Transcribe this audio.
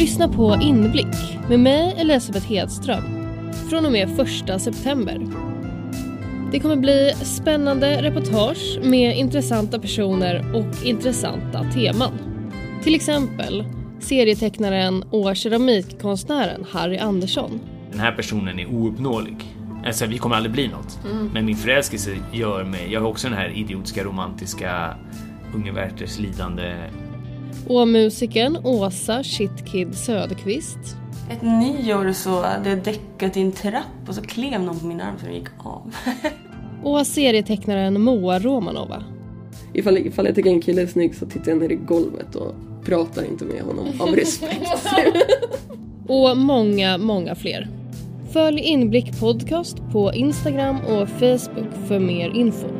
Lyssna på Inblick med mig Elisabeth Hedström från och med 1 september. Det kommer bli spännande reportage med intressanta personer och intressanta teman. Till exempel serietecknaren och keramikkonstnären Harry Andersson. Den här personen är ouppnåelig. Alltså, vi kommer aldrig bli något. Men min förälskelse gör mig... Jag har också den här idiotiska romantiska unge Werthers lidande. Och musikern Åsa Shitkid Söderqvist. Ett nyår så hade jag däckat i en trapp och så klev någon på min arm så den gick av. Och serietecknaren Moa Romanova. Ifall, ifall jag tycker en kille är snygg så tittar jag ner i golvet och pratar inte med honom av respekt. Och många, många fler. Följ Inblick Podcast på Instagram och Facebook för mer info.